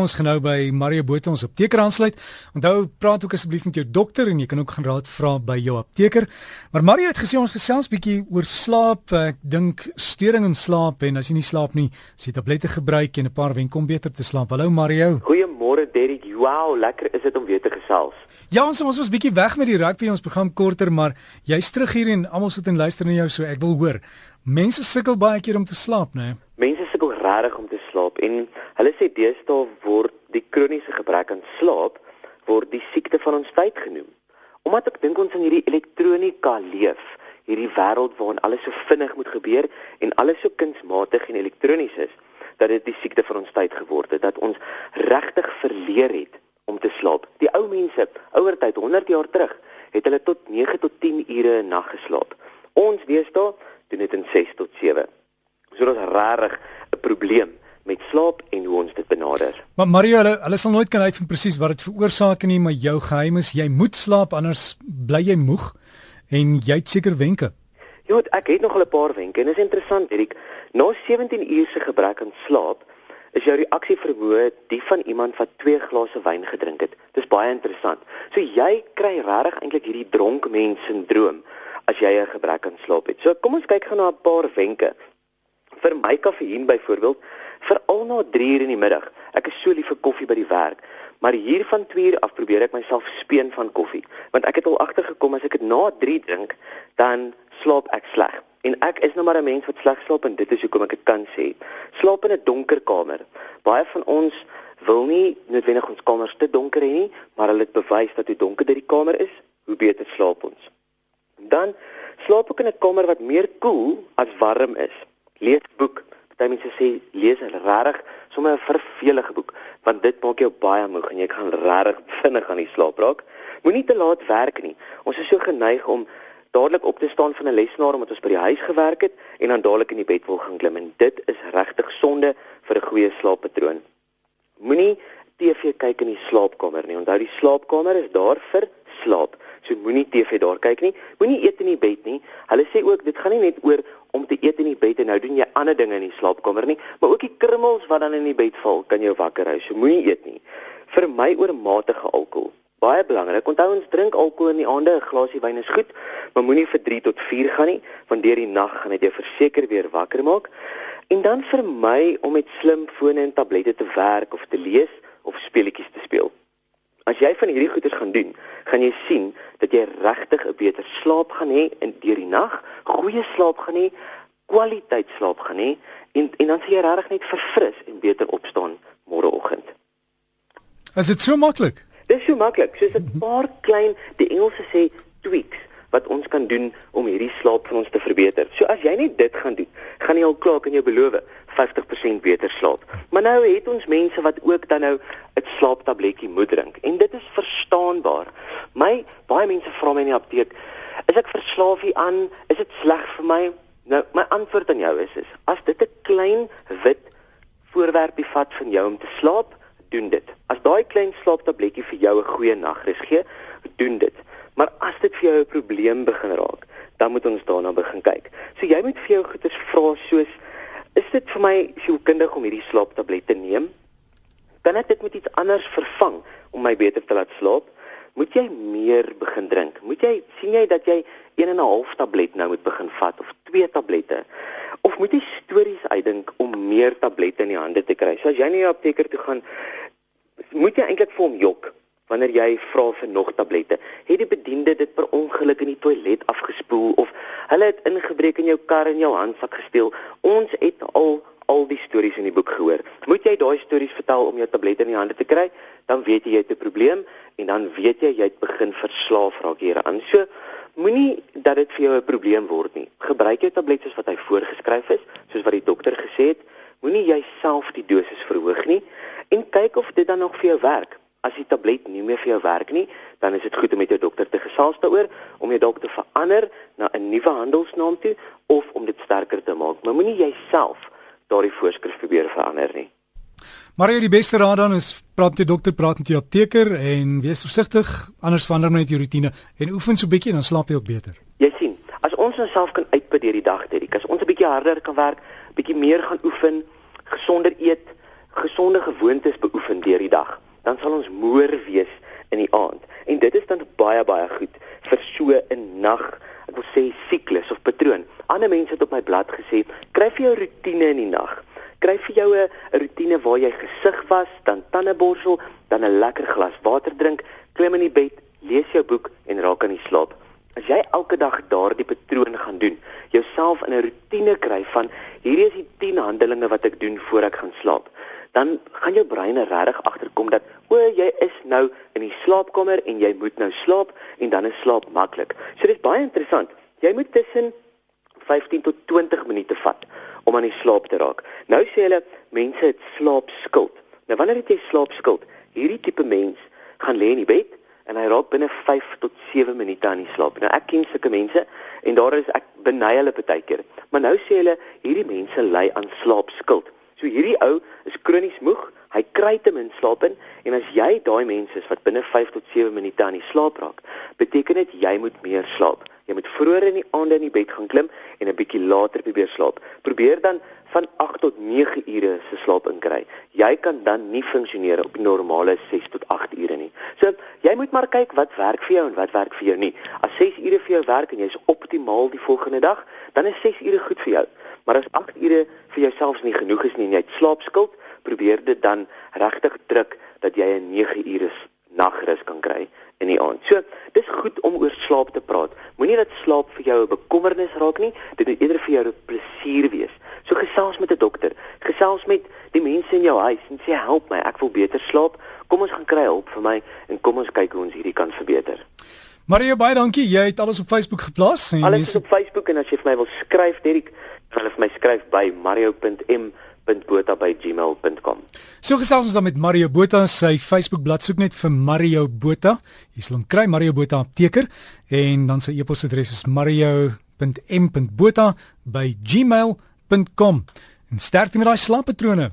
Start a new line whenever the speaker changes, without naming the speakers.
Ons gaan nou by Mario Botha ons apteker aansluit. Onthou, praat ook asseblief met jou dokter en jy kan ook gaan raad vra by jou apteker. Maar Mario het gesê ons gesels bietjie oor slaap. Ek dink storing in slaap en as jy nie slaap nie, as jy tablette gebruik en 'n paar wenke om beter te slaap. Hallo Mario.
Goeiemôre Derrick. Wow, lekker is dit om weer te gesels.
Ja, ons ons was bietjie weg met die rugby ons program korter, maar jy's terug hier en almal sit en luister na jou so ek wil hoor. Mense sukkel baie keer om te slaap, né? Nee?
Mense sukkel regtig om te slaap en hulle sê deesdae word die kroniese gebrek aan slaap word die siekte van ons tyd genoem. Omdat ek dink ons in hierdie elektronika leef, hierdie wêreld waarin alles so vinnig moet gebeur en alles so kunsmatig en elektronies is, dat dit die siekte van ons tyd geword het, dat ons regtig verleer het om te slaap. Die ou mense, ouer tyd 100 jaar terug, het hulle tot 9 tot 10 ure 'n nag geslaap. Ons deesdae doen dit in 6 tot 7. So dit is regtig 'n probleem met slaap en hoe ons dit benader.
Maar Mario, hulle hulle sal nooit kan uitvind presies wat dit veroorsaak nie, maar jou geheim is jy moet slaap anders bly jy moeg en jy het seker wenke.
Ja, ek het nog 'n paar wenke en dit is interessant, Erik. Na 17 uur se gebrek aan slaap is jou reaksie vermoë die van iemand wat 2 glase wyn gedrink het. Dis baie interessant. So jy kry regtig eintlik hierdie dronkmens sindroom as jy 'n gebrek aan slaap het. So kom ons kyk gou na 'n paar wenke. Vir my kafeïen byvoorbeeld, veral na 3 uur in die middag. Ek is so lief vir koffie by die werk, maar hier van 2 uur af probeer ek myself speen van koffie, want ek het al agtergekom as ek dit na 3 drink, dan slaap ek sleg. En ek is nou maar 'n mens wat sleg slaap en dit is hoekom ek dit kan sê. Slaap in 'n donker kamer. Baie van ons wil nie noodwendig ons kamers te donker hê nie, maar hulle het bewys dat hoe donkerder die kamer is, hoe beter slaap ons. Dan slaap ek in 'n kamer wat meer koel as warm is. Lees boek. Party mense sê lees regtig sommer 'n vervelige boek want dit maak jou baie moeg en jy gaan regtig vinnig aan die slaap raak. Moenie te laat werk nie. Ons is so geneig om dadelik op te staan van 'n lesenaar omdat ons by die huis gewerk het en dan dadelik in die bed wil gaan klim en dit is regtig sonde vir 'n goeie slaappatroon. Moenie TV kyk in die slaapkamer nie. Onthou die slaapkamer is daar vir slaap. So moenie TV daar kyk nie. Moenie eet in die bed nie. Hulle sê ook dit gaan nie net oor om te eet in die bed en nou doen jy ander dinge in die slaapkamer nie, maar ook die krummels wat dan in die bed val kan jou wakker hou. So moenie eet nie. Vermy oormatige alkohol. Baie belangrik. Onthou ons drink alkohol in die aande, 'n glasie wyn is goed, maar moenie vir 3 tot 4 gaan nie, want deur die nag gaan dit jou verseker weer wakker maak. En dan vermy om met slimfone en tablette te werk of te lees of speletjies te speel. As jy van hierdie goeders gaan doen, gaan jy sien dat jy regtig 'n beter slaap gaan hê in deur die nag, goeie slaap gaan hê, kwaliteit slaap gaan hê en en dan sien jy regtig net verfris en beter opstaan môreoggend.
Is dit so maklik?
So maklik, soos 'n paar klein, die Engelse sê tweaks wat ons kan doen om hierdie slaap van ons te verbeter. So as jy net dit gaan doen, gaan jy al klaar kan jou beloof 50% beter slaap. Maar nou het ons mense wat ook dan nou 'n slaaptabletjie moet drink en dit is verstaanbaar. My baie mense vra my in die apteek, is ek verslaaf hieraan? Is dit sleg vir my? Nou my antwoord aan jou is is as dit 'n klein wit voorwerpie vat van jou om te slaap, doen dit. As daai klein slaaptabletjie vir jou 'n goeie nagrus gee, doen dit. Maar as dit vir jou 'n probleem begin raak, dan moet ons daarna begin kyk. So jy moet vir jou goeters vra soos is dit vir my sielkundig om hierdie slaaptablet te neem? Kan ek dit met iets anders vervang om my beter te laat slaap? Moet jy meer begin drink? Moet jy sien jy dat jy 1 en 'n half tablet nou moet begin vat of 2 tablette? Moet jy stories uitdink om meer tablette in die hande te kry? So as jy na die apteker toe gaan, moet jy eintlik vir hom jok wanneer jy vra vir nog tablette. Het die bediende dit per ongeluk in die toilet afgespoel of hulle het ingebreek in jou kar en jou handsak gesteel? Ons het al al die stories in die boek gehoor. Moet jy daai stories vertel om jou tablette in die hande te kry, dan weet jy jy het 'n probleem en dan weet jy jy het begin verslaaf raak hieraan. So moenie dat dit vir jou 'n probleem word nie. Gebruik jou tablette soos wat hy voorgeskryf is, soos wat die dokter gesê het. Moenie jouself die dosis verhoog nie en kyk of dit dan nog vir jou werk. As die tablet nie meer vir jou werk nie, dan is dit goed om met jou dokter te gesels daaroor om jou dalk te verander na 'n nuwe handelsnaam toe of om dit sterker te maak. Maar moenie jouself daardie voorskrif probeer verander nie.
Maar jy die beste raad dan is praat met jou dokter, praat met jou apteker en wees versigtig, anders verander net jou rotine en oefen so bietjie dan slaap jy ook beter.
Jy sien, as ons onsself kan uitput deur die dag, dit, as ons 'n bietjie harder kan werk, bietjie meer gaan oefen, gesonder eet, gesonde gewoontes beoefen deur die dag, dan sal ons moer wees in die aand. En dit is dan baie baie goed vir so 'n nag, ek wil sê siklus of patroon. Ander mense het op my blad gesê, kry vir jou rotine in die nag. Kry vir jou 'n rotine waar jy gesig was, dan tandeborsel, dan 'n lekker glas water drink, klim in die bed, lees jou boek en raak aan die slaap. As jy elke dag daardie patroon gaan doen, jouself in 'n rotine kry van hierdie is die 10 handelinge wat ek doen voor ek gaan slaap, dan gaan jou brein regtig agterkom dat o, jy is nou in die slaapkamer en jy moet nou slaap en dan is slaap maklik. So dit is baie interessant. Jy moet tussen 15 tot 20 minute vat om aan die slaap te raak. Nou sê hulle mense het slaapskuld. Nou wanneer het jy slaapskuld? Hierdie tipe mens gaan lê in die bed en hy raak binne 5 tot 7 minute aan die slaap. Nou ek ken sulke mense en daar is ek beny hulle baie keer. Maar nou sê hulle hierdie mense ly aan slaapskuld. So hierdie ou is kronies moeg, hy kry te min slaap in en as jy daai mense is wat binne 5 tot 7 minute aan die slaap raak, beteken dit jy moet meer slaap. Jy moet vroeër in die aande in die bed gaan klim en 'n bietjie later probeer slaap. Probeer dan van 8 tot 9 ure se slaap inkry. Jy kan dan nie funksioneer op die normale 6 tot 8 ure nie. So, jy moet maar kyk wat werk vir jou en wat werk vir jou nie. As 6 ure vir jou werk en jy's optimaal die volgende dag, dan is 6 ure goed vir jou. Maar as 8 ure vir jouself nie genoeg is nie en jy het slaapskuld, probeer dit dan regtig druk dat jy 'n 9 ure nagrus kan kry in die aand. So, dis goed om oor slaap te praat. Moenie dat slaap vir jou 'n bekommernis raak nie, dit moet eerder vir jou 'n plesier wees. So gesels met 'n dokter, gesels met die mense in jou huis en sê help my, ek wil beter slaap. Kom ons gaan kry hulp vir my en kom ons kyk hoe ons hierdie kan verbeter.
Mario baie dankie. Jy het alles op Facebook geplaas
en alles is op Facebook en as jy vir my wil skryf, Derek, kan jy vir my skryf by mario.m mario.botha@gmail.com.
So gesels ons dan met Mario Botha sy Facebook bladsy soek net vir Mario Botha. Jy sal hom kry Mario Botha apteker en dan sy e-posadres is mario.m.botha@gmail.com. En sterkte met daai slaappatrone.